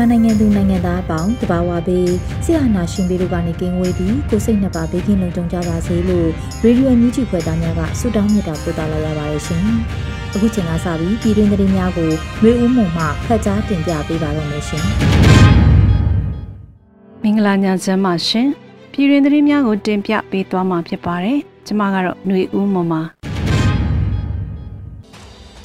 မြန်မာနိုင်ငံသူနိုင်ငံသားအပေါင်းတဘာဝပေးဆရာနာရှင်ပေတို့ကနေကင်းဝေးပြီးကိုစိတ်နှစ်ပါးဘေးကင်းလုံခြုံကြပါစေလို့ရေဒီယိုမြူးချီဖွယ်သားများကဆုတောင်းမြတ်တာပို့သလာရပါတယ်ရှင်။အခုချိန်ကစပြီးပြည်တွင်းသတင်းများကိုမျိုးဦးမှုမှဖတ်ကြားတင်ပြပေးပါရမရှင်။မင်္ဂလာညချမ်းပါရှင်။ပြည်တွင်းသတင်းများကိုတင်ပြပေးသွားမှာဖြစ်ပါတယ်။ကျွန်မကတော့ຫນွေဦးမှုမှာ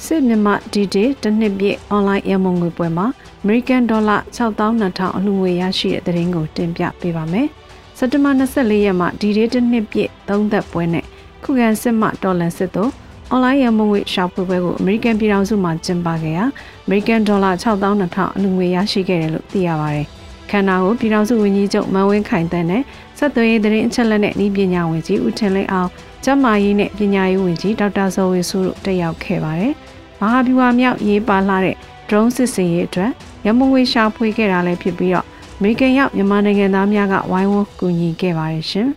စစ်မြမဒီဒေးတစ်နှစ်ပြည့်အွန်လိုင်းရမုံငွေပွဲမှာအမေရိကန်ဒေါ်လာ6200အလှူငွေရရှိတဲ့သတင်းကိုတင်ပြပေးပါမယ်။စက်တဘာ24ရက်မှာဒီဒေးတစ်နှစ်ပြည့်သုံးသက်ပွဲနဲ့ခုခံစစ်မှဒေါ်လာစစ်တို့အွန်လိုင်းရမုံငွေရှာဖွေပွဲကိုအမေရိကန်ပြည်ထောင်စုမှာကျင်းပခဲ့ရာအမေရိကန်ဒေါ်လာ6200အလှူငွေရရှိခဲ့တယ်လို့သိရပါတယ်။ခန္ဓာကိုပြည်ထောင်စုဝန်ကြီးချုပ်မန်ဝင်းခိုင်တန်းနဲ့ဆက်သွယ်ရေးသတင်းအချက်အလက်နဲ့ဤပညာဝန်ကြီးဦးထင်လင်းအောင်ကျန်းမာရေးနဲ့ပညာရေးဝန်ကြီးဒေါက်တာဇော်ဝေစုတို့တက်ရောက်ခဲ့ပါတယ်။ မဟာဗျူဟာမြောက်ရေးပါလာတဲ့ drone စစ်စင်ရေးအတွက်ရမုံငွေရှာဖွေခဲ့တာလည်းဖြစ်ပြီးတော့အမေရိကန်ရောက်မြန်မာနိုင်ငံသားများကဝိုင်းဝန်းကူညီခဲ့ပါတယ်ရှင်။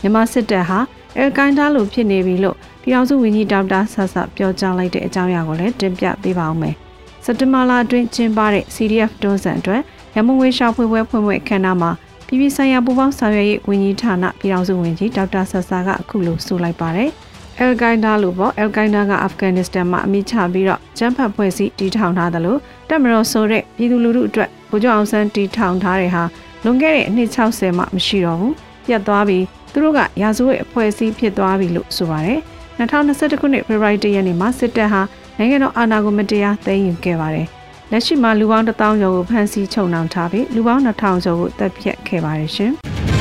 မြန်မာစစ်တပ်ဟာအယ်ကိုင်းဒါလိုဖြစ်နေပြီလို့ပြည်ထောင်စုဝန်ကြီးဒေါက်တာဆဆပြောကြားလိုက်တဲ့အကြောင်းအရာကိုလည်းတင်ပြပေးပါဦးမယ်။စက်တဘာလအတွင်းကျင်းပတဲ့ CDF တွန်းဆန်အတွက်ရမုံငွေရှာဖွေပွဲဖွင့်ပွဲခမ်းနားမှာပြည်ပဆိုင်ရာပူးပေါင်းဆောင်ရွက်ရေးဝန်ကြီးဌာနပြည်ထောင်စုဝန်ကြီးဒေါက်တာဆဆကအခုလိုဆိုလိုက်ပါတယ်။ အယ်ကိုင်းဒါလို့ပေါ့အယ်ကိုင်းဒါကအာဖဂန်နစ္စတန်မှာအမိချပြီးတော့ကျန်းဖတ်ဖွဲ့စည်းတည်ထောင်ထားတယ်လို့တက်မတော်ဆိုတဲ့ပြည်သူလူထုအတွက်ဗိုလ်ချုပ်အောင်ဆန်းတည်ထောင်ထားတဲ့ဟာလွန်ခဲ့တဲ့အနှစ်60မှမရှိတော့ဘူးပြတ်သွားပြီးသူတို့ကရာဇဝတ်အဖွဲ့အစည်းဖြစ်သွားပြီလို့ဆိုပါတယ်2021ခုနှစ်ဖေဖော်ဝါရီလရက်နေ့မှာစစ်တပ်ဟာနိုင်ငံတော်အာဏာကိုမတရားသိမ်းယူခဲ့ပါတယ်လက်ရှိမှာလူပေါင်း1000ကျော်ကိုဖမ်းဆီးချုပ်နှောင်ထားပြီးလူပေါင်း2000ကျော်ကိုတပ်ဖြတ်ခဲ့ပါတယ်ရှင်။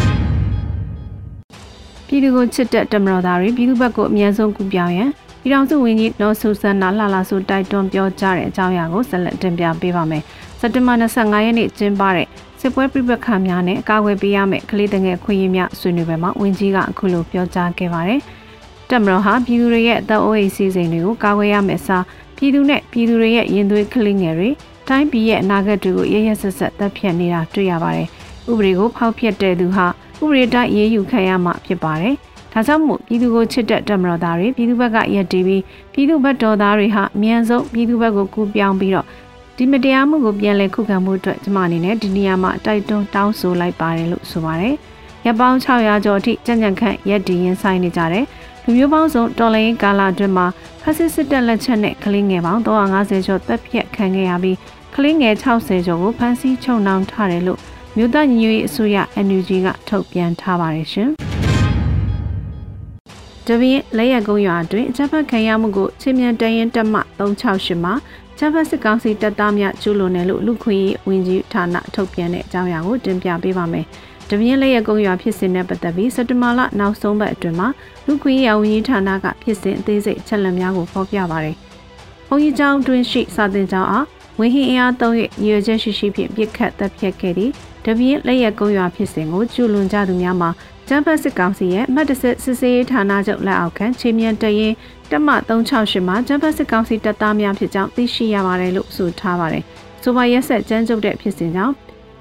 ပြည်သူကိုချစ်တဲ့တမတော်သားတွေပြည်သူဘက်ကိုအမြန်ဆုံးကူပြောင်းရန်ပြည်ထောင်စုဝန်ကြီးနော်ဆူဆန်နာလှလာဆိုတိုက်တွန်းပြောကြားတဲ့အကြောင်းအရာကိုဆက်လက်တင်ပြပေးပါမယ်။စက်တင်ဘာ25ရက်နေ့ကျင်းပတဲ့စစ်ပွဲပြပခါများနဲ့အကာအကွယ်ပေးရမယ့်ကလေးတငယ်ခွင့်ရများဆွေးနွေးပွဲမှာဝန်ကြီးကအခုလိုပြောကြားခဲ့ပါတယ်။တမတော်ဟာပြည်သူတွေရဲ့အသက်အိုးအိမ်စီစဉ်တွေကိုကာကွယ်ရမယ့်အစားပြည်သူနဲ့ပြည်သူတွေရဲ့ရင်သွေးကလေးငယ်တွေတိုင်းပြည်ရဲ့အနာဂတ်တွေကိုရရဆက်ဆက်တပ်ဖြတ်နေတာတွေ့ရပါတယ်။ဥပဒေကိုဖောက်ဖျက်တဲ့သူဟာ ဥပဒေတိုင်းရေးယူခံရမှာဖြစ်ပါတယ်။ဒါကြောင့်မို့ပြည်သူကိုချစ်တဲ့တမတော်သားတွေပြည်သူဘက်ကရက်တီးပြီးပြည်သူဘက်တော်သားတွေဟာအမြန်ဆုံးပြည်သူဘက်ကိုကူပြောင်းပြီးတော့ဒီမတရားမှုကိုပြန်လည်ခုခံမှုအတွက်ကျွန်မအနေနဲ့ဒီနေရာမှာတိုက်တွန်းတောင်းဆိုလိုက်ပါတယ်လို့ဆိုပါတယ်။ရပ်ပေါင်း600ကျော်အထိကြံ့ကြံ့ခန့်ရက်တီရင်ဆိုင်နေကြတဲ့လူမျိုးပေါင်းစုံတော်လိုင်းကာလာအတွင်းမှာဖက်စစ်စစ်တပ်လက်ချက်နဲ့ကလေးငယ်ပေါင်း350ကျော်တပ်ဖြတ်ခံခဲ့ရပြီးကလေးငယ်60ကျော်ကိုဖမ်းဆီးချုပ်နှောင်ထားတယ်လို့ မြို့သားညီညွတ်ရေးအစိုးရ NUG ကထုတ်ပြန်ထားပါတယ်ရှင်။တပင်းလက်ရကုန်းရွာအတွင်းအကြမ်းဖက်ခံရမှုကိုချင်းမြန်တရင်တက်မှ368မှာချမ်းဖတ်စစ်ကောင်စီတပ်သားများကျူးလွန်တယ်လို့လူခွင့်ရေးဝန်ကြီးဌာနထုတ်ပြန်တဲ့အကြောင်းအရာကိုတင်ပြပေးပါမယ်။တပင်းလက်ရကုန်းရွာဖြစ်စဉ်နဲ့ပတ်သက်ပြီးစက်တဘာလနောက်ဆုံးပတ်အတွင်းမှာလူခွင့်ရေးဝန်ကြီးဌာနကဖြစ်စဉ်အသေးစိတ်ချက်လက်များကိုဖော်ပြပါတယ်။ဘုံကြီးကျောင်းတွင်ရှိစာတင်ကျောင်းအားဝင်းဟင်းအင်အားသုံး၍ရည်ရွယ်ချက်ရှိရှိဖြင့်ပြစ်ခတ်တပ်ဖြတ်ခဲ့သည့် တပြင်းလက်ရက်ကုန်းရွာဖြစ်စဉ်ကိုကျူလွန်ကြသူများမှာကျန်းဖက်စစ်ကောင်စီရဲ့မှတ်တစစ်စစ်စေးဌာနချုပ်လက်အောက်ခံခြေမြန်တရင်တက်မ368မှာကျန်းဖက်စစ်ကောင်စီတပ်သားများဖြစ်ကြောင်းသိရှိရပါတယ်လို့ဆိုထားပါတယ်။ဆိုပါရက်ဆက်ကျန်းကျုပ်တဲ့ဖြစ်စဉ်ကြောင့်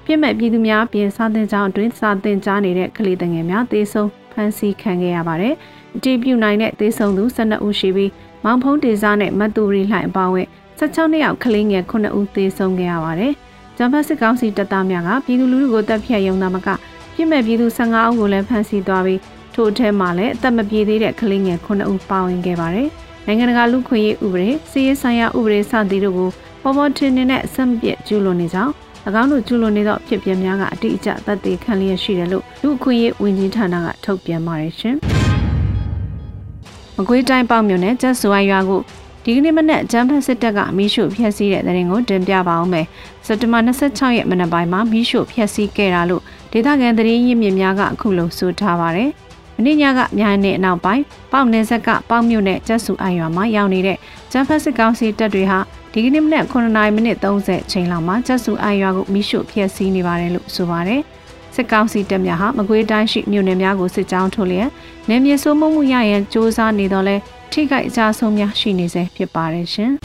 ပြစ်မဲ့ပြည်သူများပြင်စာသင်ကျောင်းအတွင်းစာသင်ကြားနေတဲ့ကလေးငယ်များသေဆုံးဖမ်းဆီးခံခဲ့ရပါတယ်။အတီးပြူနိုင်တဲ့သေဆုံးသူ12ဦးရှိပြီးမောင်ဖုံးဒေဇာနဲ့မတ်တူရီလှိုင်အပါအဝင်16နှစ်ယောက်ကလေးငယ်9ဦးသေဆုံးခဲ့ရပါတယ်။ ဂျမ်ဘတ်စစ်ကောင်စီတပ်သားများကပြည်သူလူထုကိုတပ်ဖြတ်ရုံသာမကပြစ်မဲ့ပြည်သူ15ဦးကိုလည်းဖမ်းဆီးသွားပြီးထို့အထက်မှာလည်းအသက်မပြေသေးတဲ့ကလေးငယ်9ဦးပါဝင်ခဲ့ပါတယ်။နိုင်ငံတကာလူခွင့်ရေးဥပဒေစီးရေးဆိုင်ရာဥပဒေစသည်တို့ကိုပေါ်ပေါ်ထင်ထင်နဲ့အဆင့်ပြကျူးလွန်နေကြောင်း၎င်းတို့ကျူးလွန်နေသောဖြစ်ပျက်များကအတိအကျသက်သေခံလျက်ရှိတယ်လို့လူခွင့်ရေးဝန်ကြီးဌာနကထုတ်ပြန်ပါတယ်ရှင်။မကွေးတိုင်းပေါ့မြို့နယ်ကျဆူအိုင်ရွာကို ဒီကနေ့မနက်ဂျမ်ဖတ်စစ်တပ်ကမီးရှို့ဖျက်ဆီးတဲ့တဲ့ရင်ကိုတင်ပြပါအောင်မယ်။စက်တဘာ26ရက်မနက်ပိုင်းမှာမီးရှို့ဖျက်ဆီးခဲ့တာလို့ဒေသခံသတင်းရင်းမြစ်များကအခုလိုဆိုထားပါတယ်။မင်းညကမြိုင်နေအနောက်ပိုင်းပေါ့နယ်ဆက်ကပေါ့မြို့နယ်ကျဆူအိုင်ရွာမှာရောက်နေတဲ့ဂျမ်ဖတ်စစ်ကောင်စီတပ်တွေဟာဒီကနေ့မနက်9:30မိနစ်30ချိန်လောက်မှာကျဆူအိုင်ရွာကိုမီးရှို့ဖျက်ဆီးနေပါတယ်လို့ဆိုပါတယ်။စစ်ကောင်စီတပ်များဟာမကွေးတိုင်းရှိမြို့နယ်များကိုစစ်ကြောင်းထုတ်လျက်နေမြေစိုးမိုးမှုရရန်စ조사နေတော့လဲ ထိခိုက်အကြဆုံးများရှိနေစေဖြစ်ပါတယ်ရှင်။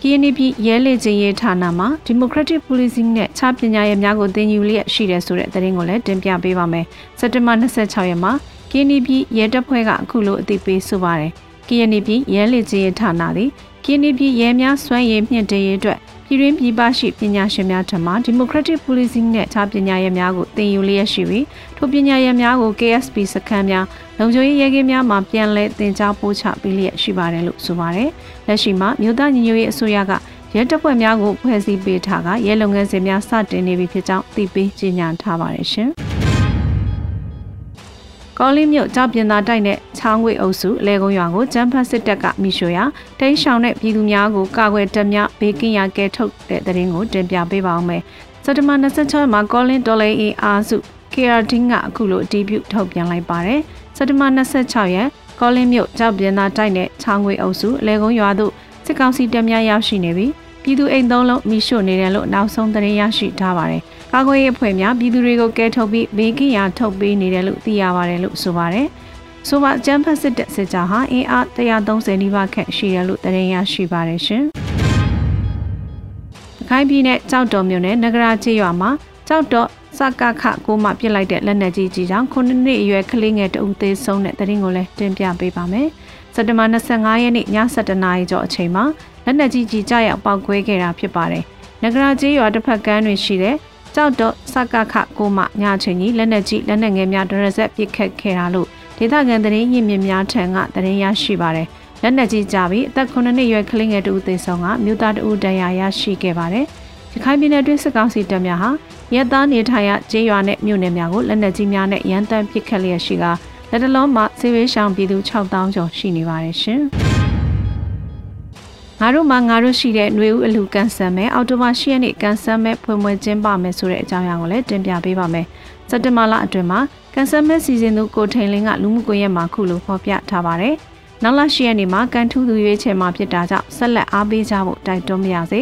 ကီယနီပြည်ရဲလေချင်းရေးဌာနမှာ Democratic Policing နဲ့ခြားပညာရေးများကိုသင်ယူလျက်ရှိတယ်ဆိုတဲ့သတင်းကိုလည်းတင်ပြပေးပါမယ်။စက်တင်ဘာ26ရက်မှာကီယနီပြည်ရဲတပ်ဖွဲ့ကအခုလိုအသိပေးဆိုပါတယ်။ကီယနီပြည်ရဲလေချင်းရေးဌာနသည်ကီယနီပြည်ရဲများစွမ်းရည်မြင့်တင်ရေးအတွက်ပြည်တွင်းပြည်ပရှိပညာရှင်များထံမှ Democratic Policing နဲ့ခြားပညာရေးများကိုသင်ယူလျက်ရှိပြီးထိုပညာရေးများကို KSP စခန်းများ လုံခြုံရေးရဲကင်းများမှာပြန်လည်သင်ကြားပို့ချပေးလျက်ရှိပါတယ်လို့ဆိုပါတယ်။လက်ရှိမှာမြို့သားညီညွတ်ရေးအစိုးရကရဲတပ်ဖွဲ့များကိုဖွဲ့စည်းပေးထားကရဲလုပ်ငန်းစဉ်များစတင်နေပြီဖြစ်ကြောင်းသိပေးကြေညာထားပါတယ်ရှင်။ကောလီမြို့ကြောက်ပြင်သာတိုက်နဲ့ချောင်းခွေအုပ်စုအလဲကုန်းရွာကိုကျန်းဖတ်စစ်တပ်ကမိရှို့ရာတိန်းရှောင်တဲ့ပြည်သူများကိုကာကွယ်တပ်များဘေးကင်းရာကဲထုတ်တဲ့တဲ့ရင်ကိုတင်ပြပေးပါအောင်မယ်။စက်တဘာ26မှာကောလင်းဒေါ်လာအင်အားစု KRD ကအခုလိုအတည်ပြုထုတ်ပြန်လိုက်ပါတယ်။ စက်တဘာ26ရက်ကောလင်းမြို့ကြောက်ပြင်သာတိုက်နဲ့ချောင်းခွေအုပ်စုအလဲကုန်းရွာသို့စစ်ကောင်စီတပ်များရောက်ရှိနေပြီးပြည်သူအိမ်သုံးလုံးမိရှို့နေတယ်လို့နောက်ဆုံးသတင်းရရှိထားပါတယ်။ကာကွယ်ရေးအဖွဲ့များပြည်သူတွေကိုကဲထုတ်ပြီးဘေးကင်းရာထုတ်ပေးနေတယ်လို့သိရပါတယ်လို့ဆိုပါတယ်။ဆိုပါကျန်းဖတ်စစ်တဲ့စစ်ကြောဟာအင်အား130နီးပါးခန့်ရှိတယ်လို့သတင်းရရှိပါတယ်ရှင်။ခိုင်ပြည်နယ်ကြောက်တော်မြို့နယ်နဂရာချေရွာမှာကြောက်တော် စကခကိုမှပြစ်လိုက်တဲ့လက်နက်ကြီးကြီးကြောင့်9နှစ်အရွယ်ကလေးငယ်တဦးသေးဆုံးတဲ့သတင်းကိုလည်းတင်ပြပေးပါမယ်။စက်တဘာ25ရက်နေ့ည7:00နာရီကျော်အချိန်မှာလက်နက်ကြီးကြီးကြောက်ပောက်ကွဲခဲ့တာဖြစ်ပါတယ်။နဂရာကျေးရွာတစ်ဖက်ကမ်းတွင်ရှိတဲ့ကြောက်တော့စကခကိုမှညချင်းကြီးလက်နက်ကြီးလက်နက်ငယ်များဒရဆက်ပစ်ခတ်ခဲ့တာလို့ဒေသခံသတင်းရင်းမြစ်များထံကသတင်းရရှိပါတယ်။လက်နက်ကြီးကြပြီးအသက်9နှစ်ရွယ်ကလေးငယ်တူသေဆုံးကမြို့သားတဦးတရားရရှိခဲ့ပါတယ်။ ရခိုင်ပြည်နယ်တွင်းစစ်ကောင်စီတပ်များဟာရဲသားနေထိုင်ရကျေးရွာနဲ့မြို့နယ်များကိုလက်နက်ကြီးများနဲ့ရန်တမ်းပစ်ခတ်လျက်ရှိကလက်တလုံးမှာစေဝေးရှောင်ပြည်သူ6000ကျော်ရှိနေပါတယ်ရှင်။ငါတို့မှငါတို့ရှိတဲ့ຫນွေဦးအလူကန်ဆယ်မယ်အော်တိုဘာရှိရက်နေ့ကန်ဆယ်မယ်ဖွင့်ပွဲကျင်းပမယ်ဆိုတဲ့အကြောင်းအရာကိုလည်းတင်ပြပေးပါမယ်စက်တင်ဘာလအတွင်းမှာကန်ဆယ်မယ်စီစဉ်သူကိုထိန်လင်းကလူမှုကွန်ရက်မှာခုလိုဖော်ပြထားပါတယ်နောက်လရှိရက်နေ့မှာကန်ထူးသူရွေးချယ်မှာဖြစ်တာကြောင့်ဆက်လက်အားပေးကြဖို့တိုက်တွန်းပါရစေ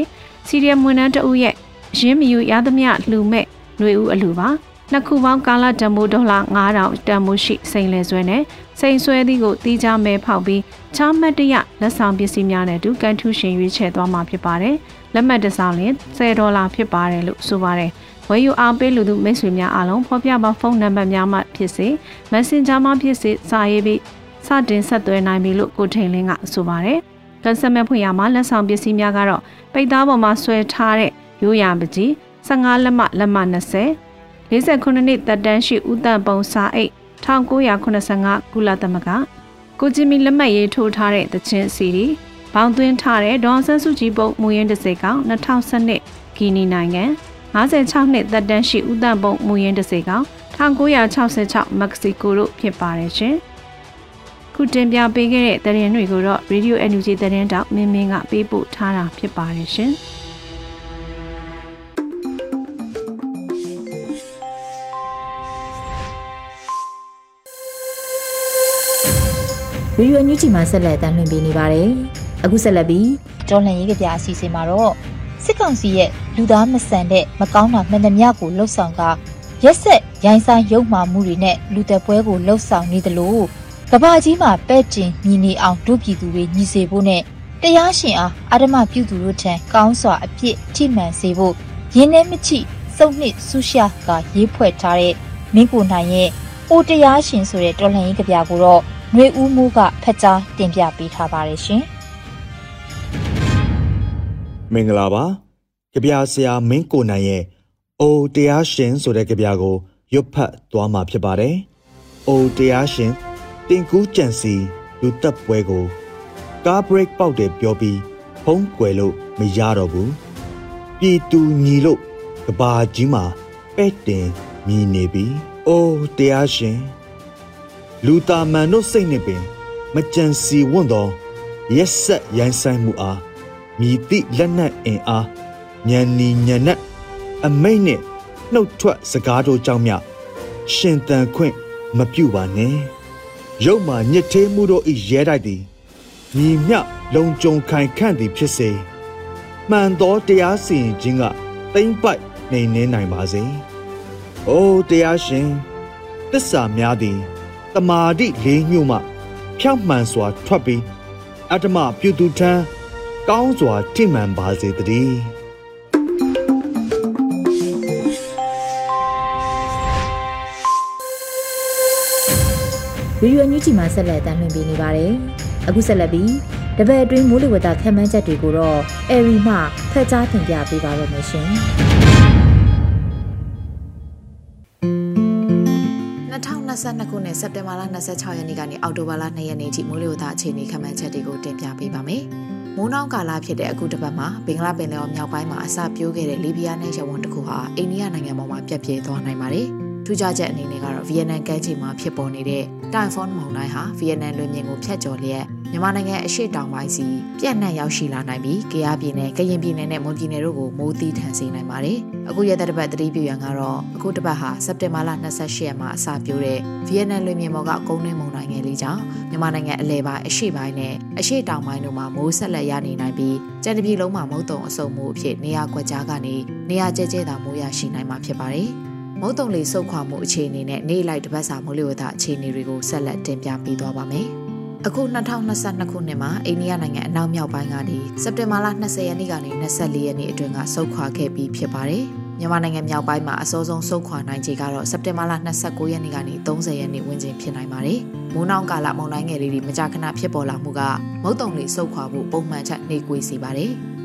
စီရီယမ်ဝန်ထမ်းတဦးရဲ့ရင်းမီယူရသမျှလှူမဲ့ຫນွေဦးအလူပါနှစ်ခုပေါင်းကာလတန်မိုးဒေါ်လာ9000တန်မိုးရှိစိန်လဲဆွဲနဲ့စိန်ဆွဲသည့်ကိုတီးခြားမဲဖောက်ပြီးချားမတ်တရလက်ဆောင်ပစ္စည်းများနဲ့အတူကန်ထူးရှင်ရွေးချယ်သွားမှာဖြစ်ပါတယ်။လက်မှတ်တစ်စောင်လ10ဒေါ်လာဖြစ်ပါတယ်လို့ဆိုပါတယ်။ဝယ်ယူအားပေးလူသူမိတ်ဆွေများအားလုံးဖော်ပြပါဖုန်းနံပါတ်များမှဖြစ်စေ Messenger မှာဖြစ်စေစာရေးပြီးစတင်ဆက်သွယ်နိုင်ပြီလို့ကိုထိန်လင်းကဆိုပါတယ်။ ကန်ဆယ်မဲ့ဖွင့်ရမှာလက်ဆောင်ပစ္စည်းများကတော့ပိတ်သားပေါ်မှာဆွဲထားတဲ့ရိုးရာပကြီး15လက်မှလက်မှ20 49နှစ်သက်တမ်းရှိဦးတန်ပုံစာအိတ်1985ကုလသမဂ္ဂကိုဂျီမီလက်မှတ်ရေးထိုးထားတဲ့တခြင်းစီရီဘောင်သွင်းထားတဲ့ဒေါ်ဆန်းစုကြည်ပုံမူရင်းတစ်စိကောင်2012ဂီနီနိုင်ငံ56နှစ်သက်တမ်းရှိဦးတန်ပုံမူရင်းတစ်စိကောင်1966မက္ကဆီကိုတို့ဖြစ်ပါတယ်ရှင် ခုတင်ပြပေးခဲ့တဲ့သတင်းတွေကိုတော့ Radio NUG သတင်းတောက်မင်းမင်းကပေးပို့ထားတာဖြစ်ပါတယ်ရှင်။ဗီဒီယိုညွှန်ကြည့်မှာဆက်လက်တမ်းလွှင့်ပေးနေပါတယ်။အခုဆက်လက်ပြီးတော်လှန်ရေးကြပြအစီအစဉ်မှာတော့စစ်ကောင်စီရဲ့လူသားမဆန်တဲ့မကောင်းတာမှန်သမျှကိုလှုပ်ဆောင်ကရက်ဆက်ရိုင်းဆိုင်ရုပ်မာမှုတွေနဲ့လူသက်ပွဲကိုလှုပ်ဆောင်နေသလို ကဘာကြီးမှာပဲ့တင်ညီနေအောင်ဒုပြည်သူတွေညီစေဖို့နဲ့တရားရှင်အားအာဓမပြုသူတို့ထံကောင်းစွာအပြစ်ထိမှန်စေဖို့ရင်းနှဲမချိစုံနှစ်ဆူရှာကရေးဖွဲ့ထားတဲ့မင်းကိုနိုင်ရဲ့အိုတရားရှင်ဆိုတဲ့တော်လှန်ရေးကြပြကိုတော့ຫນွေဦးမှုကဖက်ကြားတင်ပြပေးထားပါတယ်ရှင်။မင်္ဂလာပါ။ကြပြဆရာမင်းကိုနိုင်ရဲ့အိုတရားရှင်ဆိုတဲ့ကြပြကိုရွတ်ဖတ်သွားမှာဖြစ်ပါတယ်။အိုတရားရှင် တင်ကူးကြံစီလူတက်ပွဲကိုကားဘရိတ်ပေါက်တယ်ပြောပြီးဖုံးကွယ်လို့မရတော့ဘူးပြည်သူညီလို့ကဘာကြီးမှာပဲ့တင်မြည်နေပြီအိုးတရားရှင်လူတာမန်တို့စိတ်နဲ့ပင် မကြံစီဝွန့်သောရက်ဆက်ရိုင်းဆိုင်မှုအားမြည်သည့်လက်နက်အင်အားညံနီညံနက်အမိတ်နဲ့နှုတ်ထွက်စကားတို့ကြောင့်မြရှင်တန်ခွင့်မပြုပါနဲ့ ရုပ်မှညစ်သေးမှုတို့ဤရဲတိုက်သည်ညီမြလုံကြုံခိုင်ခန့်သည်ဖြစ်စေမှန်သောတရားစီရင်ခြင်းကတိမ့်ပိုက်နေနေနိုင်ပါစေ။အိုးတရားရှင်တစ္ဆာများသည်တမာတိလေးညှို့မှဖြောက်မှန်စွာထွက်ပြီးအတ္တမပြုသူထံကောင်းစွာထိမှန်ပါစေတည်း။။ ဗီဒီယိုအန်ယူဂျီမှာဆက်လက်တင်ပြနေပါတယ်။အခုဆက်လက်ပြီးတပည့်အတွင်းမိုးလေဝသခန့်မှန်းချက်တွေကိုတော့အဲရီမှဖက်ကြားတင်ပြပေးပါရမရှင်။2022ခုနှစ်စက်တင်ဘာလ26ရက်နေ့ကနေအောက်တိုဘာလ2ရက်နေ့ထိမိုးလေဝသအခြေအနေခန့်မှန်းချက်တွေကိုတင်ပြပေးပါမယ်။မိုးနှောင်းကာလဖြစ်တဲ့အခုတစ်ပတ်မှာဘင်္ဂလားပင်လယ်အော်မြောက်ပိုင်းမှာအစပြိုးခဲ့တဲ့လီဘီယာနဲ့ရဝန်းတစ်ခုဟာအိန္ဒိယနိုင်ငံပေါ်မှာပြက်ပြဲသွားနိုင်ပါတယ်။ ထူးခြားချက်အနေနဲ့ကတော့ဗီယက်နမ်ကမ်းခြေမှာဖြစ်ပေါ်နေတဲ့တိုင်ဖွန်မုန်တိုင်းဟာဗီယက်နမ်လွင်ပြင်ကိုဖျက်ကျော်လျက်မြန်မာနိုင်ငံအရှေ့တောင်ပိုင်းစီပြန့်နှံ့ရောက်ရှိလာနိုင်ပြီးကရားပြည်နယ်၊ကရင်ပြည်နယ်နဲ့မွန်ပြည်နယ်တို့ကိုမိုးသီးထန်စေနိုင်ပါတယ်။အခုရက်သက်တစ်ပတ်သတိပြုရန်ကတော့အခုတစ်ပတ်ဟာစက်တင်ဘာလ28ရက်မှာအစပြိုးတဲ့ဗီယက်နမ်လွင်ပြင်ပေါ်ကကုန်းတွင်းမုန်တိုင်းငယ်လေးကြောင့်မြန်မာနိုင်ငံအလဲပိုင်းအရှေ့ပိုင်းနဲ့အရှေ့တောင်ပိုင်းတို့မှာမိုးဆက်လက်ရနေနိုင်ပြီးကြံတပြည်လုံးမှာမုတ်တုံအစုံမှုအဖြစ်နေရာကွက်ကြားကနေနေရာကျဲကျဲသာမိုးရရှိနိုင်မှာဖြစ်ပါတယ်။ မုတ်တုံလေးစုပ်ခွာမှုအခြေအနေနဲ့နေ့လိုက်တပတ်စာမိုးလေဝသအခြေအနေတွေကိုဆက်လက်တင်ပြပေးသွားပါမယ်။အခု2022ခုနှစ်မှာအိန္ဒိယနိုင်ငံအနောက်မြောက်ပိုင်းကနေစက်တင်ဘာလ20ရက်နေ့ကနေ24ရက်နေ့အတွင်းကစုပ်ခွာခဲ့ပြီးဖြစ်ပါတယ်။မြန်မာနိုင်ငံမြောက်ပိုင်းမှာအစောဆုံးစုပ်ခွာနိုင်ခြေကတော့စက်တင်ဘာလ29ရက်နေ့ကနေ30ရက်နေ့ဝန်းကျင်ဖြစ်နိုင်ပါတယ်။မိုးနှောင်းကာလမုန်တိုင်းငယ်လေးတွေမကြာခဏဖြစ်ပေါ်လာမှုကမုတ်တုံလေးစုပ်ခွာဖို့ပုံမှန်ချက်နေကွေးစေပါတယ်။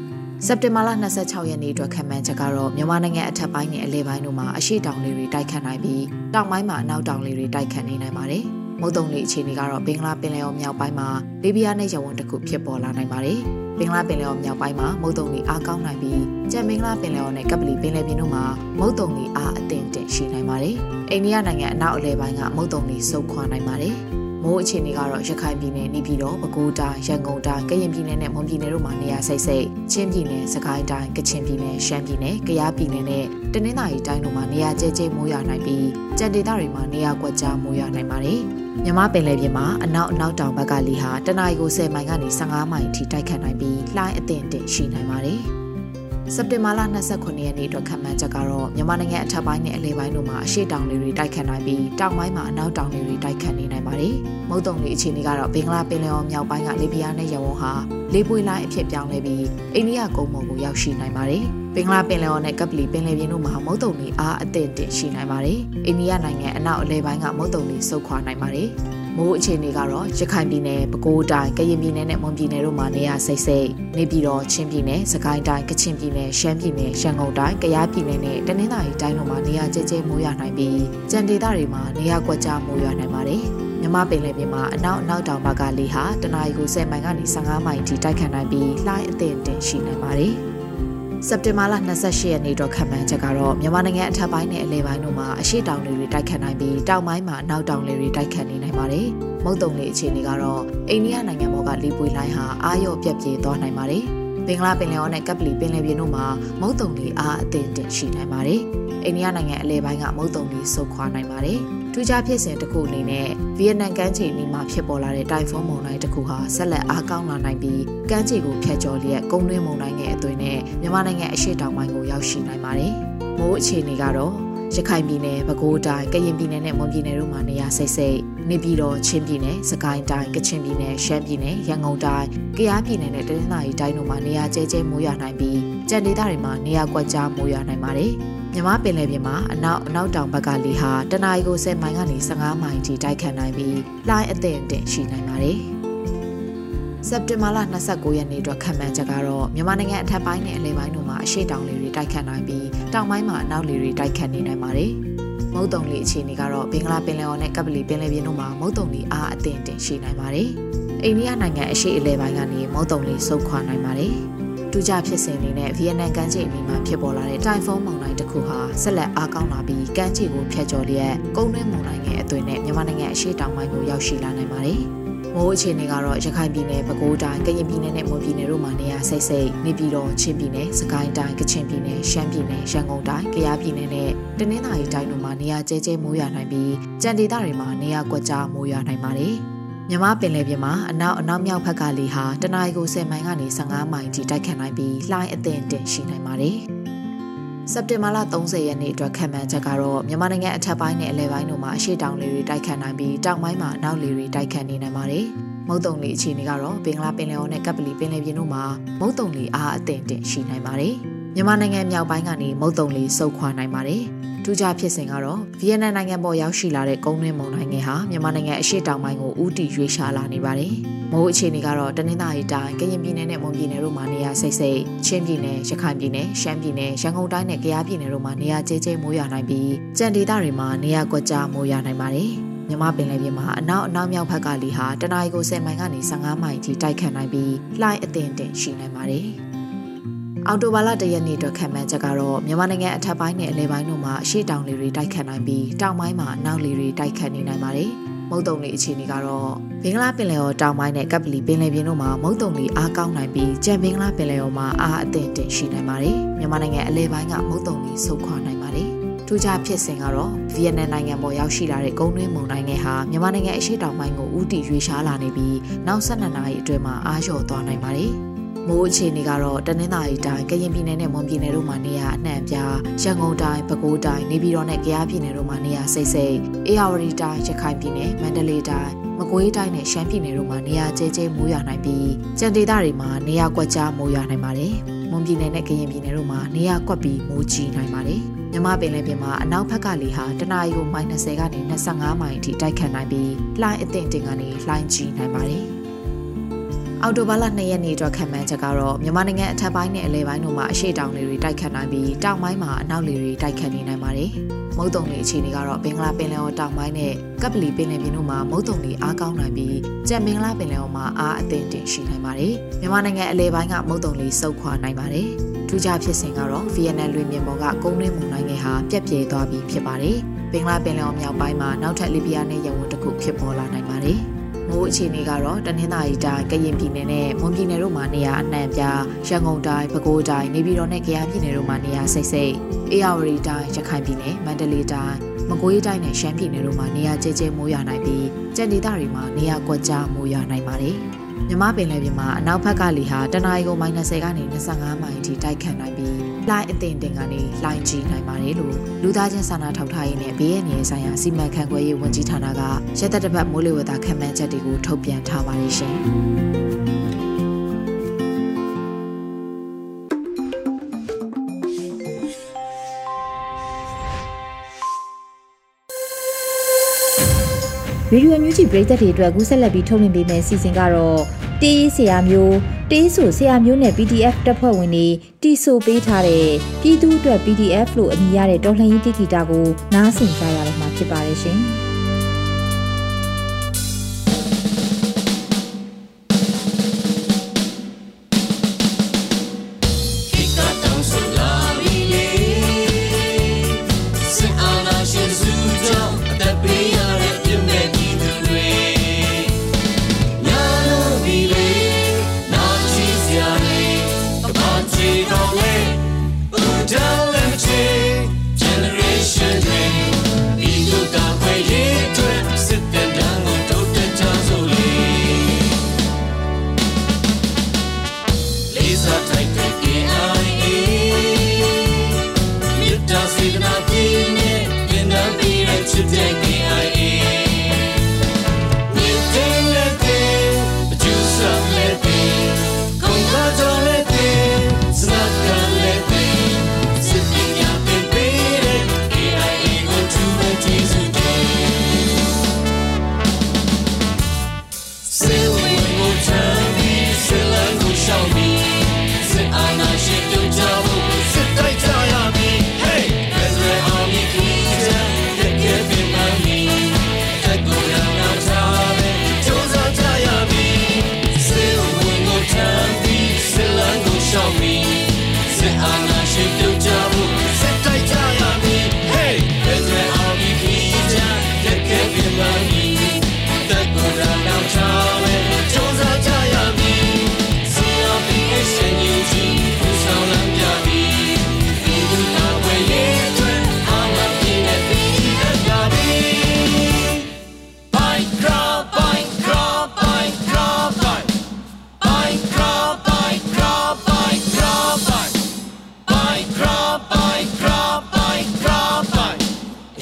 စက်တင်ဘာလ26ရက်နေ့အတွက်ခံမှန်းချက်ကတော့မြန်မာနိုင်ငံအထက်ပိုင်းနဲ့အလဲပိုင်းတို့မှာအရှိတောင်လေးတွေတိုက်ခတ်နိုင်ပြီးတောင်ပိုင်းမှာအနောက်တောင်လေးတွေတိုက်ခတ်နေနိုင်ပါတယ်။မုတ်တုံလေးအခြေအနေကတော့ဘင်္ဂလားပင်လယ်အော်မြောက်ပိုင်းမှာလီဘီယာနဲ့ရဝန်းတစ်ခုဖြစ်ပေါ်လာနိုင်ပါတယ်။ဘင်္ဂလားပင်လယ်အော်မြောက်ပိုင်းမှာမုတ်တုံလေးအားကောင်းနိုင်ပြီးကြံဘင်္ဂလားပင်လယ်အော်နဲ့ကပလီပင်လယ်ပြင်တို့မှာမုတ်တုံလေးအားအသင့်တင်ရှိနိုင်ပါတယ်။အိန္ဒိယနိုင်ငံအနောက်အလဲပိုင်းကမုတ်တုံလေးစုပ်ခွာနိုင်ပါတယ်။ မိုးအခြေအနေကတော့ရခိုင်ပြည်နယ်နေပြည်တော်ပဲခူးတိုင်းရန်ကုန်တိုင်းကရင်ပြည်နယ်နဲ့မွန်ပြည်နယ်တို့မှာနေရာစိတ်စိတ်ချင်းပြည်နယ်စကိုင်းတိုင်းကချင်ပြည်နယ်ရှမ်းပြည်နယ်ကယားပြည်နယ်နဲ့တနင်္သာရီတိုင်းတို့မှာနေရာကျဲကျဲမိုးရွာနိုင်ပြီးကြံဒေသတွေမှာနေရာကွက်ကြားမိုးရွာနိုင်ပါတယ်မြမပင်လယ်ပြင်မှာအနောက်အနောက်တောင်ဘက်ကလေဟာတနအီကို10မိုင်ကနေ15မိုင်ထိတိုက်ခတ်နိုင်ပြီးလှိုင်းအသင့်အင့်ရှိနိုင်ပါတယ်။ စက်တင်ဘာလ29ရက်နေ့အတွက်ခံမှန်းချက်ကတော့မြန်မာနိုင်ငံအထက်ပိုင်းနဲ့အလယ်ပိုင်းတို့မှာအရှိတောင်လေတွေတိုက်ခတ်နိုင်ပြီးတောင်ပိုင်းမှာအနောက်တောင်လေတွေတိုက်ခတ်နေနိုင်ပါတယ်။မုတ်တုံလေအခြေအနေကတော့ဘင်္ဂလားပင်လယ်အော်မြောက်ပိုင်းကလေပြင်းနဲ့ရဝန်းဟာလေပွေလိုင်းအဖြစ်ပြောင်းလဲပြီးအိန္ဒိယကုန်းပေါ်ကိုရောက်ရှိနိုင်ပါတယ်။ဘင်္ဂလားပင်လယ်အော်နဲ့ကပလီပင်လယ်ပြင်တို့မှာမုတ်တုံလေအားအသင့်တင်ရှိနိုင်ပါတယ်။အိန္ဒိယနိုင်ငံအနောက်အလယ်ပိုင်းကမုတ်တုံလေဆုတ်ခွာနိုင်ပါတယ်။ မိုးအခြေအနေကတော့ရခိုင်ပြည်နယ်ပဲခူးတိုင်းကရင်ပြည်နယ်နဲ့မွန်ပြည်နယ်တို့မှာနေရာစိတ်စိတ်နေပြည်တော်ချင်းပြည်နယ်စကိုင်းတိုင်းကချင်ပြည်နယ်ရှမ်းပြည်နယ်ရန်ကုန်တိုင်းကယားပြည်နယ်နဲ့တနင်္သာရီတိုင်းတို့မှာနေရာကျကျမိုးရွာနိုင်ပြီးကြံဒေသတွေမှာနေရာကွက်ကြားမိုးရွာနိုင်ပါတယ်မြမပင်လယ်ပြင်မှာအနောက်အနောက်တောင်ဘက်ကလေဟာတနအီကို10မိုင်ကနေ15မိုင်ထိတိုက်ခတ်နိုင်ပြီးလှိုင်းအသင့်တင်ရှိနိုင်ပါတယ်။ စက်တင်ဘာလ28ရက်နေ့တော့ခံမှန်းချက်ကတော့မြန်မာနိုင်ငံအထက်ပိုင်းနဲ့အလယ်ပိုင်းတို့မှာအရှိတောင်တွေတိုက်ခတ်နိုင်ပြီးတောင်ပိုင်းမှာအနောက်တောင်တွေတိုက်ခတ်နေနိုင်ပါတယ်။မုတ်တုံလေအခြေအနေကတော့အိန္ဒိယနိုင်ငံဘောကလီပွေလိုင်းဟာအာရော့ပြက်ပြေးသွားနိုင်ပါတယ်။ဘင်္ဂလားပင်လယ်အော်နဲ့ကပ်ပလီပင်လယ်ပြင်တို့မှာမုတ်တုံလေအားအသင့်တင်ရှိနိုင်ပါတယ်။အိန္ဒိယနိုင်ငံအလယ်ပိုင်းကမုတ်တုံလေဆုတ်ခွာနိုင်ပါတယ်။ ထူးခြားဖြစ်စဉ်တစ်ခုအနေနဲ့ဗီယက်နမ်ကမ်းခြေနီးမှာဖြစ်ပေါ်လာတဲ့တိုင်ဖွန်းမုန်တိုင်းတစ်ခုဟာဆက်လက်အားကောင်းလာနိုင်ပြီးကမ်းခြေကိုဖျက်ကျော်လျက်ကုန်းတွင်းမုန်တိုင်းရဲ့အသွင်နဲ့မြန်မာနိုင်ငံအရှေ့တောင်ပိုင်းကိုရောက်ရှိနိုင်ပါတယ်။မိုးအခြေအနေကတော့ရခိုင်ပြည်နယ်ပဲခူးတိုင်းကရင်ပြည်နယ်နဲ့မွန်ပြည်နယ်တို့မှာနေရာစိတ်စိတ်နေပြည်တော်ချင်းပြည်နယ်စကိုင်းတိုင်းကချင်ပြည်နယ်ရှမ်းပြည်နယ်ရန်ကုန်တိုင်းကယားပြည်နယ်နဲ့တနင်္သာရီတိုင်းတို့မှာနေရာကျဲကျဲမိုးရွာနိုင်ပြီးကြံဒေသတွေမှာနေရာကွက်ကြားမိုးရွာနိုင်ပါတယ်။ မြမပင်လယ်ပြင်မှာအနောက်အနောက်တောင်ဘက်ကလေဟာတနအီကို10မိုင်ကနေ15မိုင်ထိတိုက်ခတ်နိုင်ပြီးလှိုင်းအသင့်အင့်ရှိနိုင်ပါတယ်။စက်တင်ဘာလ29ရက်နေ့အတွက်ခံမှန်းချက်ကတော့မြန်မာနိုင်ငံအထက်ပိုင်းနဲ့အလယ်ပိုင်းတို့မှာအရှိတောင်လေတွေတိုက်ခတ်နိုင်ပြီးတောင်ပိုင်းမှာအနောက်လေတွေတိုက်ခတ်နေနိုင်ပါတယ်။မုတ်တုံလီအခြေအနေကတော့ဘင်္ဂလားပင်လယ်အော်နဲ့ကပလီပင်လယ်ပြင်တို့မှာမုတ်တုံလီအားအသင့်တင်ရှိနိုင်ပါတယ်။အိန္ဒိယနိုင်ငံအရှေ့အလယ်ပိုင်းကနေမုတ်တုံလီဆုတ်ခွာနိုင်ပါတယ်။ တူကြဖြစ်စဉ်အနေနဲ့ဗီယက်နမ်ကမ်းခြေအနီးမှာဖြစ်ပေါ်လာတဲ့တိုင်ဖုန်းမုန်တိုင်းတစ်ခုဟာဆက်လက်အားကောင်းလာပြီးကမ်းခြေကိုဖျက်ကျော်လျက်ကုန်းတွင်းမုန်တိုင်းရဲ့အသွင်နဲ့မြန်မာနိုင်ငံအရှေ့တောင်ပိုင်းကိုရောက်ရှိလာနိုင်ပါတယ်။မိုးအခြေအနေကတော့ရခိုင်ပြည်နယ်ပဲခူးတိုင်းကရင်ပြည်နယ်နဲ့မွန်ပြည်နယ်တို့မှာနေရာစိတ်စိတ်နေပြည်တော်ချင်းပြည်နယ်စကိုင်းတိုင်းကချင်ပြည်နယ်ရှမ်းပြည်နယ်ရန်ကုန်တိုင်းကယားပြည်နယ်နဲ့တနင်္သာရီတိုင်းတို့မှာနေရာကျဲကျဲမိုးရွာနိုင်ပြီးကြံဒေသတွေမှာနေရာကွက်ကြားမိုးရွာနိုင်ပါတယ် မြမပင်လယ်ပြင်မှာအနောက်အနောက်မြောက်ဘက်ကလေဟာတနအီကို10မိုင်ကနေ15မိုင်ထိတိုက်ခတ်နိုင်ပြီးလှိုင်းအသင့်တင်ရှိနိုင်ပါတယ်။စက်တင်ဘာလ30ရက်နေ့အတွက်ခံမှန်းချက်ကတော့မြန်မာနိုင်ငံအထက်ပိုင်းနဲ့အလယ်ပိုင်းတို့မှာအရှိတောင်လေတွေတိုက်ခတ်နိုင်ပြီးတောင်ပိုင်းမှာအနောက်လေတွေတိုက်ခတ်နေနိုင်ပါတယ်။မုတ်တုံလေအခြေအနေကတော့ဘင်္ဂလားပင်လယ်အော်နဲ့ကပ်ပလီပင်လယ်ပြင်တို့မှာမုတ်တုံလေအားအသင့်တင်ရှိနိုင်ပါတယ်။မြန်မာနိုင်ငံမြောက်ပိုင်းကနေမုတ်တုံလေစုပ်ခွာနိုင်ပါတယ်။ ထူးခြားဖြစ်စဉ်ကတော့ဗီယက်နမ်နိုင်ငံပေါ်ရောက်ရှိလာတဲ့ကုန်းတွင်းမုန်တိုင်းငယ်ဟာမြန်မာနိုင်ငံအရှေ့တောင်ပိုင်းကိုဦးတည်ရွေ့ရှာလာနေပါတယ်။မိုးအခြေအနေကတော့တနင်္သာရီတိုင်းကရင်ပြည်နယ်နဲ့မွန်ပြည်နယ်တို့မှာနေရာစိတ်စိတ်ချင်းပြည်နယ်ရခိုင်ပြည်နယ်ရှမ်းပြည်နယ်ရန်ကုန်တိုင်းနဲ့ကယားပြည်နယ်တို့မှာနေရာကျဲကျဲမိုးရွာနိုင်ပြီးကြံဒေသတွေမှာနေရာကွက်ကြားမိုးရွာနိုင်ပါတယ်။မြမပင်လယ်ပြင်မှာအနောက်အနောက်မြောက်ဘက်ကလေဟာတနအီကို10မိုင်ကနေ15မိုင်ထိတိုက်ခတ်နိုင်ပြီးလှိုင်းအသင့်တင်ရှိနိုင်ပါတယ်။ အော်တိုဘာလတရက်နေ့အတွက်ခံမှန်းချက်ကတော့မြန်မာနိုင်ငံအထက်ပိုင်းနဲ့အလယ်ပိုင်းတို့မှာအရှိတောင်လေတွေတိုက်ခတ်နိုင်ပြီးတောင်ပိုင်းမှာအနောက်လေတွေတိုက်ခတ်နေနိုင်ပါတယ်။မုတ်တုံလေအခြေအနေကတော့ဘင်္ဂလားပင်လယ်အော်တောင်ပိုင်းနဲ့ကပ်ပလီပင်လယ်ပြင်တို့မှာမုတ်တုံလေအားကောင်းနိုင်ပြီးကြံဘင်္ဂလားပင်လယ်အော်မှာအားအသင့်တင်ရှိနိုင်ပါတယ်။မြန်မာနိုင်ငံအလယ်ပိုင်းကမုတ်တုံလေဆုတ်ခွာနိုင်ပါတယ်။ထူးခြားဖြစ်စဉ်ကတော့ဗီယက်နမ်နိုင်ငံပေါ်ရောက်ရှိလာတဲ့ကုန်းတွင်းမုန်တိုင်းငယ်ဟာမြန်မာနိုင်ငံအရှေ့တောင်ပိုင်းကိုဦးတည်ရွေ့ရှားလာနေပြီးနောက်၁၂နာရီအတွင်းမှာအားလျော့သွားနိုင်ပါတယ်။ မိုးအခြေအနေကတော့တနင်္သာရီတိုင်းကရင်ပြည်နယ်နဲ့မွန်ပြည်နယ်တို့မှာနေရာအနှံ့ပြားရန်ကုန်တိုင်းပဲခူးတိုင်းနေပြည်တော်နဲ့ကယားပြည်နယ်တို့မှာနေရာစိတ်စိတ်အေရဝတီတိုင်းရခိုင်ပြည်နယ်မန္တလေးတိုင်းမကွေးတိုင်းနဲ့ရှမ်းပြည်နယ်တို့မှာနေရာကျဲကျဲမိုးရွာနိုင်ပြီးကြံဒေသတွေမှာနေရာကွက်ကြားမိုးရွာနိုင်ပါတယ်။မွန်ပြည်နယ်နဲ့ကရင်ပြည်နယ်တို့မှာနေရာကွက်ပြီးမိုးကြီးနိုင်ပါတယ်။မြမပင်လယ်ပြင်မှာအနောက်ဘက်ကလေဟာတနအီကို -30 ကနေ25မိုင်အထိတိုက်ခတ်နိုင်ပြီးလှိုင်းအသင့်တင်ကနေလှိုင်းကြီးနိုင်ပါတယ်။ အော်တိုဘာလ2ရက်နေ့အတွက်ခံမှန်းချက်ကတော့မြန်မာနိုင်ငံအထက်ပိုင်းနဲ့အလယ်ပိုင်းတို့မှာအရှိတောင်လေတွေတိုက်ခတ်နိုင်ပြီးတောင်ပိုင်းမှာအနောက်လေတွေတိုက်ခတ်နေနိုင်ပါတယ်။မုတ်တုံလေအခြေအနေကတော့ဘင်္ဂလားပင်လယ်အော်တောင်ပိုင်းနဲ့ကပ်ပလီပင်လယ်ပြင်တို့မှာမုတ်တုံလေအားကောင်းနိုင်ပြီးကြံဘင်္ဂလားပင်လယ်အော်မှာအားအသင့်တင်ရှိနိုင်ပါတယ်။မြန်မာနိုင်ငံအလယ်ပိုင်းကမုတ်တုံလေစုပ်ခွာနိုင်ပါတယ်။ထူးခြားဖြစ်စဉ်ကတော့ဗီယက်နမ်လွင်ပြင်ပေါ်ကကုန်းတွင်းမုန်တိုင်းငယ်ဟာပြက်ပြဲသွားပြီးဖြစ်ပါတယ်။ဘင်္ဂလားပင်လယ်အော်မြောက်ပိုင်းမှာနောက်ထပ်လီဘီယာနဲ့ရဝန်းတစ်ခုဖြစ်ပေါ်လာနိုင်ပါတယ်။ မိုးအခြေအနေကတော့တနင်္သာရီတိုင်းကရင်ပြည်နယ်နဲ့မွန်ပြည်နယ်တို့မှာနေရာအနှံ့ပြားရန်ကုန်တိုင်းပဲခူးတိုင်းနေပြည်တော်နဲ့ကယားပြည်နယ်တို့မှာနေရာစိတ်စိတ်အေရဝတီတိုင်းရခိုင်ပြည်နယ်မန္တလေးတိုင်းမကွေးတိုင်းနဲ့ရှမ်းပြည်နယ်တို့မှာနေရာကျကျမိုးရွာနိုင်ပြီးကြံဒေသတွေမှာနေရာကွက်ကြားမိုးရွာနိုင်ပါတယ်။မြမပင်လယ်ပြင်မှာအနောက်ဘက်ကလေဟာတနအီကို -30 ကနေ25မိုင်အထိတိုက်ခတ်နိုင်ပြီး လှိုင်းအသင်တင်ကနေလှိုင်းကြီးနိုင်ပါတယ်လို့လူသားချင်းစာနာထောက်ထားရေးနဲ့ဘေးရန်ရေးဆိုင်ရာစီမံခန့်ခွဲရေးဝန်ကြီးဌာနကရက်သက်တစ်ပတ်မိုးလေဝသခန့်မှန်းချက်တွေကိုထုတ်ပြန်ထားပါတယ်ရှင်။ဗီဒီယိုအမျိုးကြီးပရိသတ်တွေအတွက်ကူးဆက်လက်ပြီးထုတ်လွှင့်ပေးမယ့်စီစဉ်ကတော့ တေးရေးဆရာမျိုးတေးဆိုဆရာမျိုးနဲ့ PDF တပ်ဖွဲ့ဝင်တွေတီဆိုပေးထားတဲ့ပြည်သူအတွက် PDF လို့အမည်ရတဲ့တော်လှန်ရေးတိဂီတာကိုနားဆင်ကြရတော့မှာဖြစ်ပါတယ်ရှင်။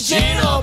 Gino.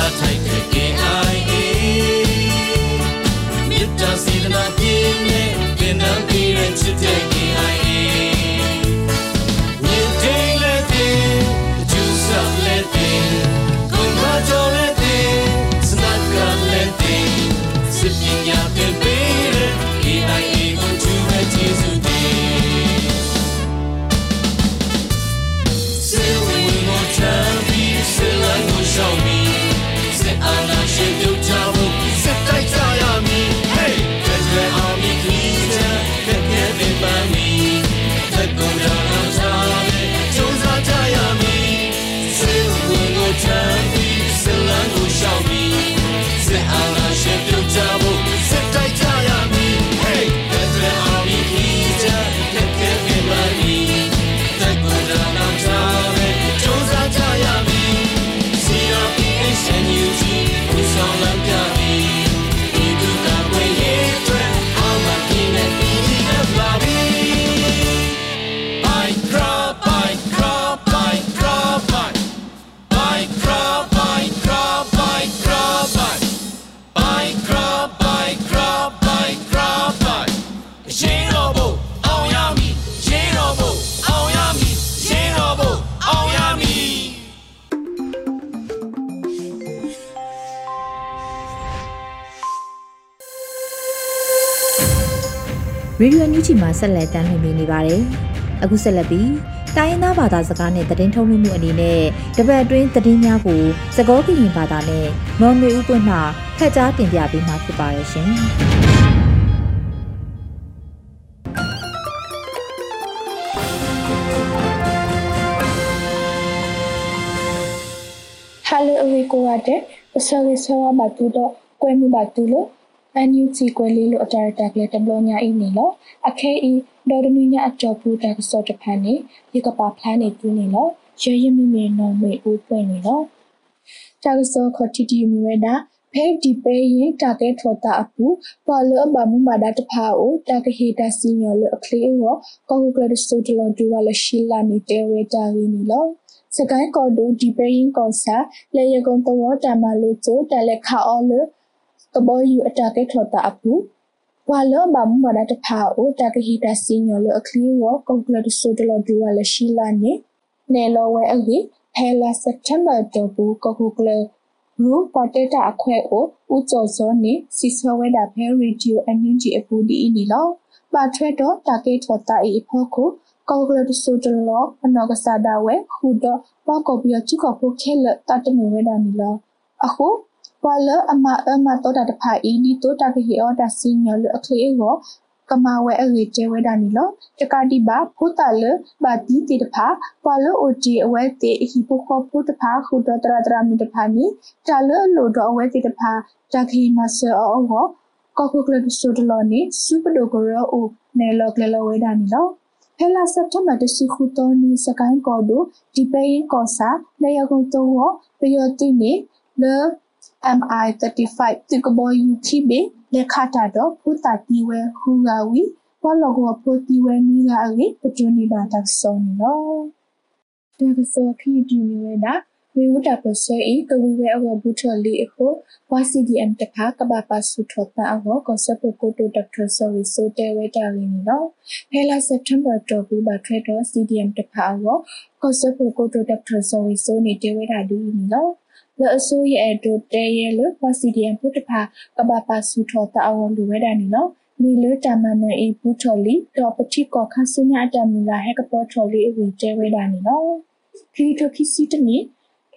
စားထိုက်တဲ့ KIA မြစ်တာစေတနာပြင်းနဲ့ပြန်နှံပြီးရချစ်တဲ့ မှာဆက်လက်တမ်းလှည့်နေပါတယ်။အခုဆက်လက်ပြီးတိုင်းရင်းသားဘာသာစကားနဲ့သတင်းထုတ်လွှင့်မှုအနေနဲ့တပတ်အတွင်းသတင်းများကိုစကောကရင်ဘာသာနဲ့မော်မေဦးပွင့်မှဖတ်ကြားတင်ပြပေးမှာဖြစ်ပါရဲ့ရှင်။ Hello အဝေကိုရတဲ့ဆောရီဆောဘာတူတော့ကွဲမှုပါတူလို့ NUG ကွဲလေးလို့အတားတာကလေးတဘလညာအင်းနေလို့အခဲအီဒေါ်ဒနူညာအကြောပူတာကစောတဖန်နေရေကပါဖလန်းနေတူးနေလို့ရရမီမီနော်မေဦးပွင့်နေလို့တာကစောခတီတီမီဝဲတာဖဲဒီပေရင်တာကဲထော်တာအပူပေါ်လဘမမဒါတဖာအိုတာကဟီတာစီညောလအခလီဝကောကကရစတိုတလဒူဝါလရှိလာနေတဲ့ဝဲတာရင်းနီလောစကိုင်းကော်ဒိုဒီပေရင်ကောဆာလေယကုံတော်တာမလို့ချိုတလက်ခါအော်လ ကဘောယူအတာကဲထော်တာအပူဝါလောဘာမမဒါတဖာအိုတာကဟီတာစီညောလအခလီဝကောကကရစတိုတလဒူဝါလရှိလာနေနေလောဝဲအကြီးဖဲလာစက်တမ်ဘာတောဘူးကောကကလရူပတေတာအခွဲကိုဥကျော်စောနေစီဆောဝဲတာဖဲရေဒီယိုအန်ယူဂျီအပူဒီအီနီလောပါထွဲတော့တာကေထော်တာအီဖို့ကိုကောကလတဆူတလောအနောကစားတာဝဲဟူတော့ပောက်ကောပြီးချူကောဖို့ခဲလတတ်တမဝဲတာနီလောအခု ပွာလအမအမတော့တာတဖာအီဒီတော့တာကေအော်တာစီညောလအခလေးကိုကမာဝဲအရေကျဲဝဲတာနီလောတကတိပါဖုတလဘာတီတီတဖာပွာလအိုတီအဝဲတေဟီပိုခောဖုတဖာခုဒတရတရမီတဖာနီတာလလိုတော့အဝဲတေတဖာတခိမဆောအောကောကိုကလဒဆိုဒလောနီစူပဒိုဂရောအိုနဲလောကလလဝဲတာနီလောဟဲလာစက်တမတစီခုတော်နီစကိုင်းကောဒိုဒီပေရင်ကောစာလေယကုံတော့ပယောတိနေလေ MI35 တိကဘောယူခိဘေလက်ခတာတော့ဖူတာတီဝဲဟူဂါဝီဘလောကောဖူတီဝဲမီဂါအေပကျွနီဘာတက်ဆုံနော်တကဆောခီဒီမီဝဲတာဝေဝတာပစေဤကဝီဝဲအဝဘူထလီအခုဝါစီဒီအမ်တခါကဘာပါဆုထောတာအဝကောဆပ်ကိုတိုဒေါက်တာဆော်ရီဆိုတဲဝဲတာလင်းနော်ဖဲလာစက်တမ်ဘာတော့ဘူးဘာထွဲတော့ CDM တခါအဝကောဆပ်ကိုတိုဒေါက်တာဆော်ရီဆိုနေတဲဝဲတာဒီနော် လအစိုးရအတူတဲရဲလပစီဒီအမ်ပုတဖာကဘာပါဆူထောတာအဝန်လူဝဲတာနီနော်နီလတမနအေပူထော်လီတော့ပတိကောခဆုညာတမလာဟက်ကပေါ်ထော်လီအဝီတဲဝဲတာနီနော်ခီတိုခီစီတနီ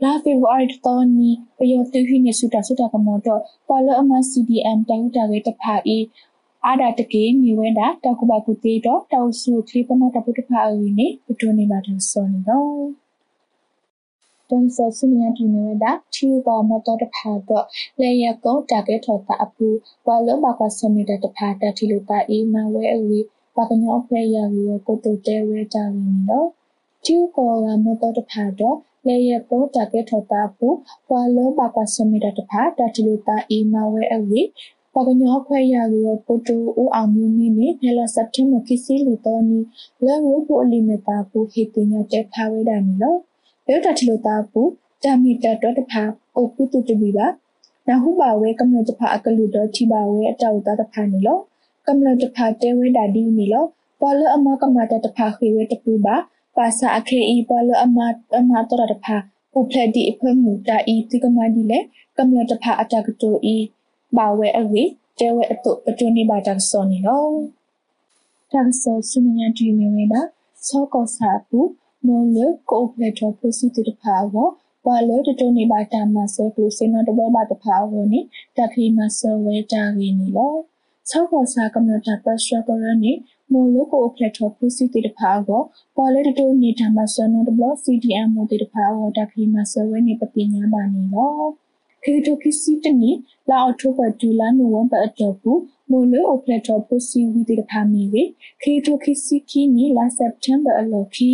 လာဖေဝါရီတော်နီပယောတူဟိနေစုတာစုတာကမောတော့ပါလအမ CDM တိုင်တာဝဲတဖာအေအာဒတကေမြေဝဲတာတကုဘကုတေတော့တောက်စုခလီပမတပုတဖာအဝီနေပတွနေပါတော့စောနေတော့ တွန်ဆာဆုမြတ်ဒီနဝဒချီဘောမတော်တဖာတော့လေရကောတာကေထောတာအပူဘာလဘကွာဆမီတတဖာတတိလိုတာအေမဝဲအဝေးပါကညောဖဲရဝီကိုတိုတဲဝဲတာဝီနော်ချီကောလာမတော်တဖာတော့လေရကောတာကေထောတာအပူဘာလဘကွာဆမီတတဖာတတိလိုတာအေမဝဲအဝေးပကညောခွဲရလို့ပိုတိုဦးအောင်မျိုးမင်းနဲ့ဖဲလာစက်တမ်ဘာကစီလူတော်နီလဲဝပိုအလီမတာပူဟေတင်ရတဲ့ဖာဝဲတာနီနော် ယောတာတီလိုတာပူတာမီတာတော့တဖာအိုပုတုတဘီပါနာဟုပါဝဲကမ္လတဖာအကလူတော့တီပါဝဲအတောက်တာတဖာနေလောကမ္လတဖာတဲဝဲတာဒီနေလောပေါ်လအမကမတာတဖာခွေဝဲတပူပါပါစာအခေဤပေါ်လအမအမတော့တဖာဥဖလက်ဒီအဖမှုတာဤတိကမဒီလေကမ္လတဖာအတကတိုဤပါဝဲအဝေတဲဝဲအတုပတွနေပါတာစောနေလောတာဆောဆုမညာဒီမီဝဲတာဆောကောစာပူ မောလကိုပလက်တော်ပိုစီတတဖာဝဝါလောတတနေပါတာမဆဲကလုစင်နတဘောပါတဖာဝနိတခိမဆဝဲတာရင်းနီလောဆောက်ခေါ်စာကမ္ဘာပတ်စထရကရနိမိုလိုကိုပလက်တော်ပိုစီတတဖာဝဝါလောတတနေတာမဆနတဘော CDM မိုတတဖာဝတခိမဆဝဲနိပတိညာပါနီလောခေတိုခိစီတနီလာအောက်တိုဘာဒူလာနိုဝင်ဘာအတော့ဘူးမိုလိုအပလက်တော်ပိုစီဝီတတဖာမီဝေခေတိုခိစီကီနီလာစက်တမ်ဘာအလော်ခီ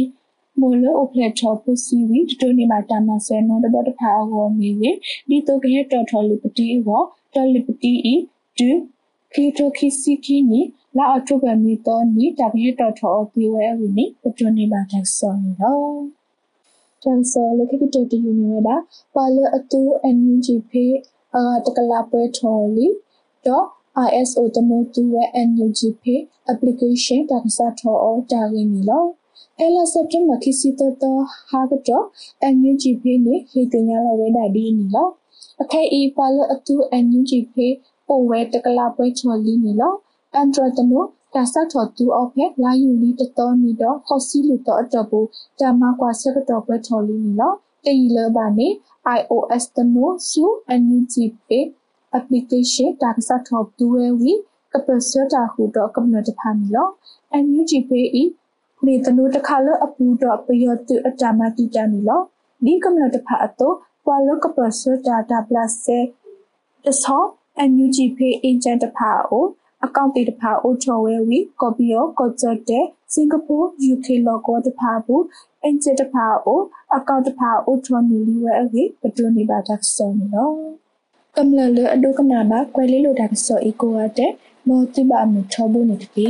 မိုလအိုဖလက်ထောပုစီဝီတိုနီမာတာမဆွဲနောတဘတဖာဝမီဝေဒီတိုကေတော်ထော်လီပတီဝတော်လီပတီအီဒူခီတိုခီစီကီနီလာအထုဘမီတော်နီတဘေတော်ထော်ဒီဝဲဝီနီပတိုနီမာတက်ဆောနီရောတန်ဆောလခိကတတီယူနီဝဒါပါလအတူအန်ယူဂျီဖေအာတကလာပွဲထော်လီတော့ ISO တမိုတူဝဲ NUGP application တာကစားထော်အော်တာရင်းနီလော အဲလာစက်တမခိစီတတဟာကတော့အန်ယူဂျီဖေးနေဟေတညာလဝဲဒါဒီနီလောအခဲအီပါလအတူအန်ယူဂျီဖေးပိုဝဲတကလာပွဲချော်လီနီလောအန်ဒရတနိုတာစထော်တူအော့ဖက်လာယူလီတတော်နီတော့ဟော့စီလူတော့အတော့ဘူးတာမကွာဆက်ကတော့ပွဲထော်လီနီနော်တေးလဘာနေ iOS တနိုဆူ NUG pe application တာစထော်တူဝဲဝီကပစတာဟူတော့ကမ္နတဖာနီလော NUG pe ဤ မေတနုတခါလအပူတော့ပယောတုအတမတိတနီလောဒီကမ္နတဖာအတော့ပွာလကပစတာတာပလတ်စေတဆော NUG pe agent တဖာအိုအကောင့်တေတဖာအိုချော်ဝဲဝီကော်ပီယောကော့ဂျတ်တဲ့စင်ကာပူ UK လော်ကောတဖာဘူးအင်ဂျင်တဖာအိုအကောင့်တဖာအိုချော်နီလီဝဲဝီပတူနီဘာတက်ဆောနော်ကမ္လလအဒုကနာမကွယ်လေးလိုတာဆောအီကိုအတဲ့မောတိဘာမချောဘူးနေတကေ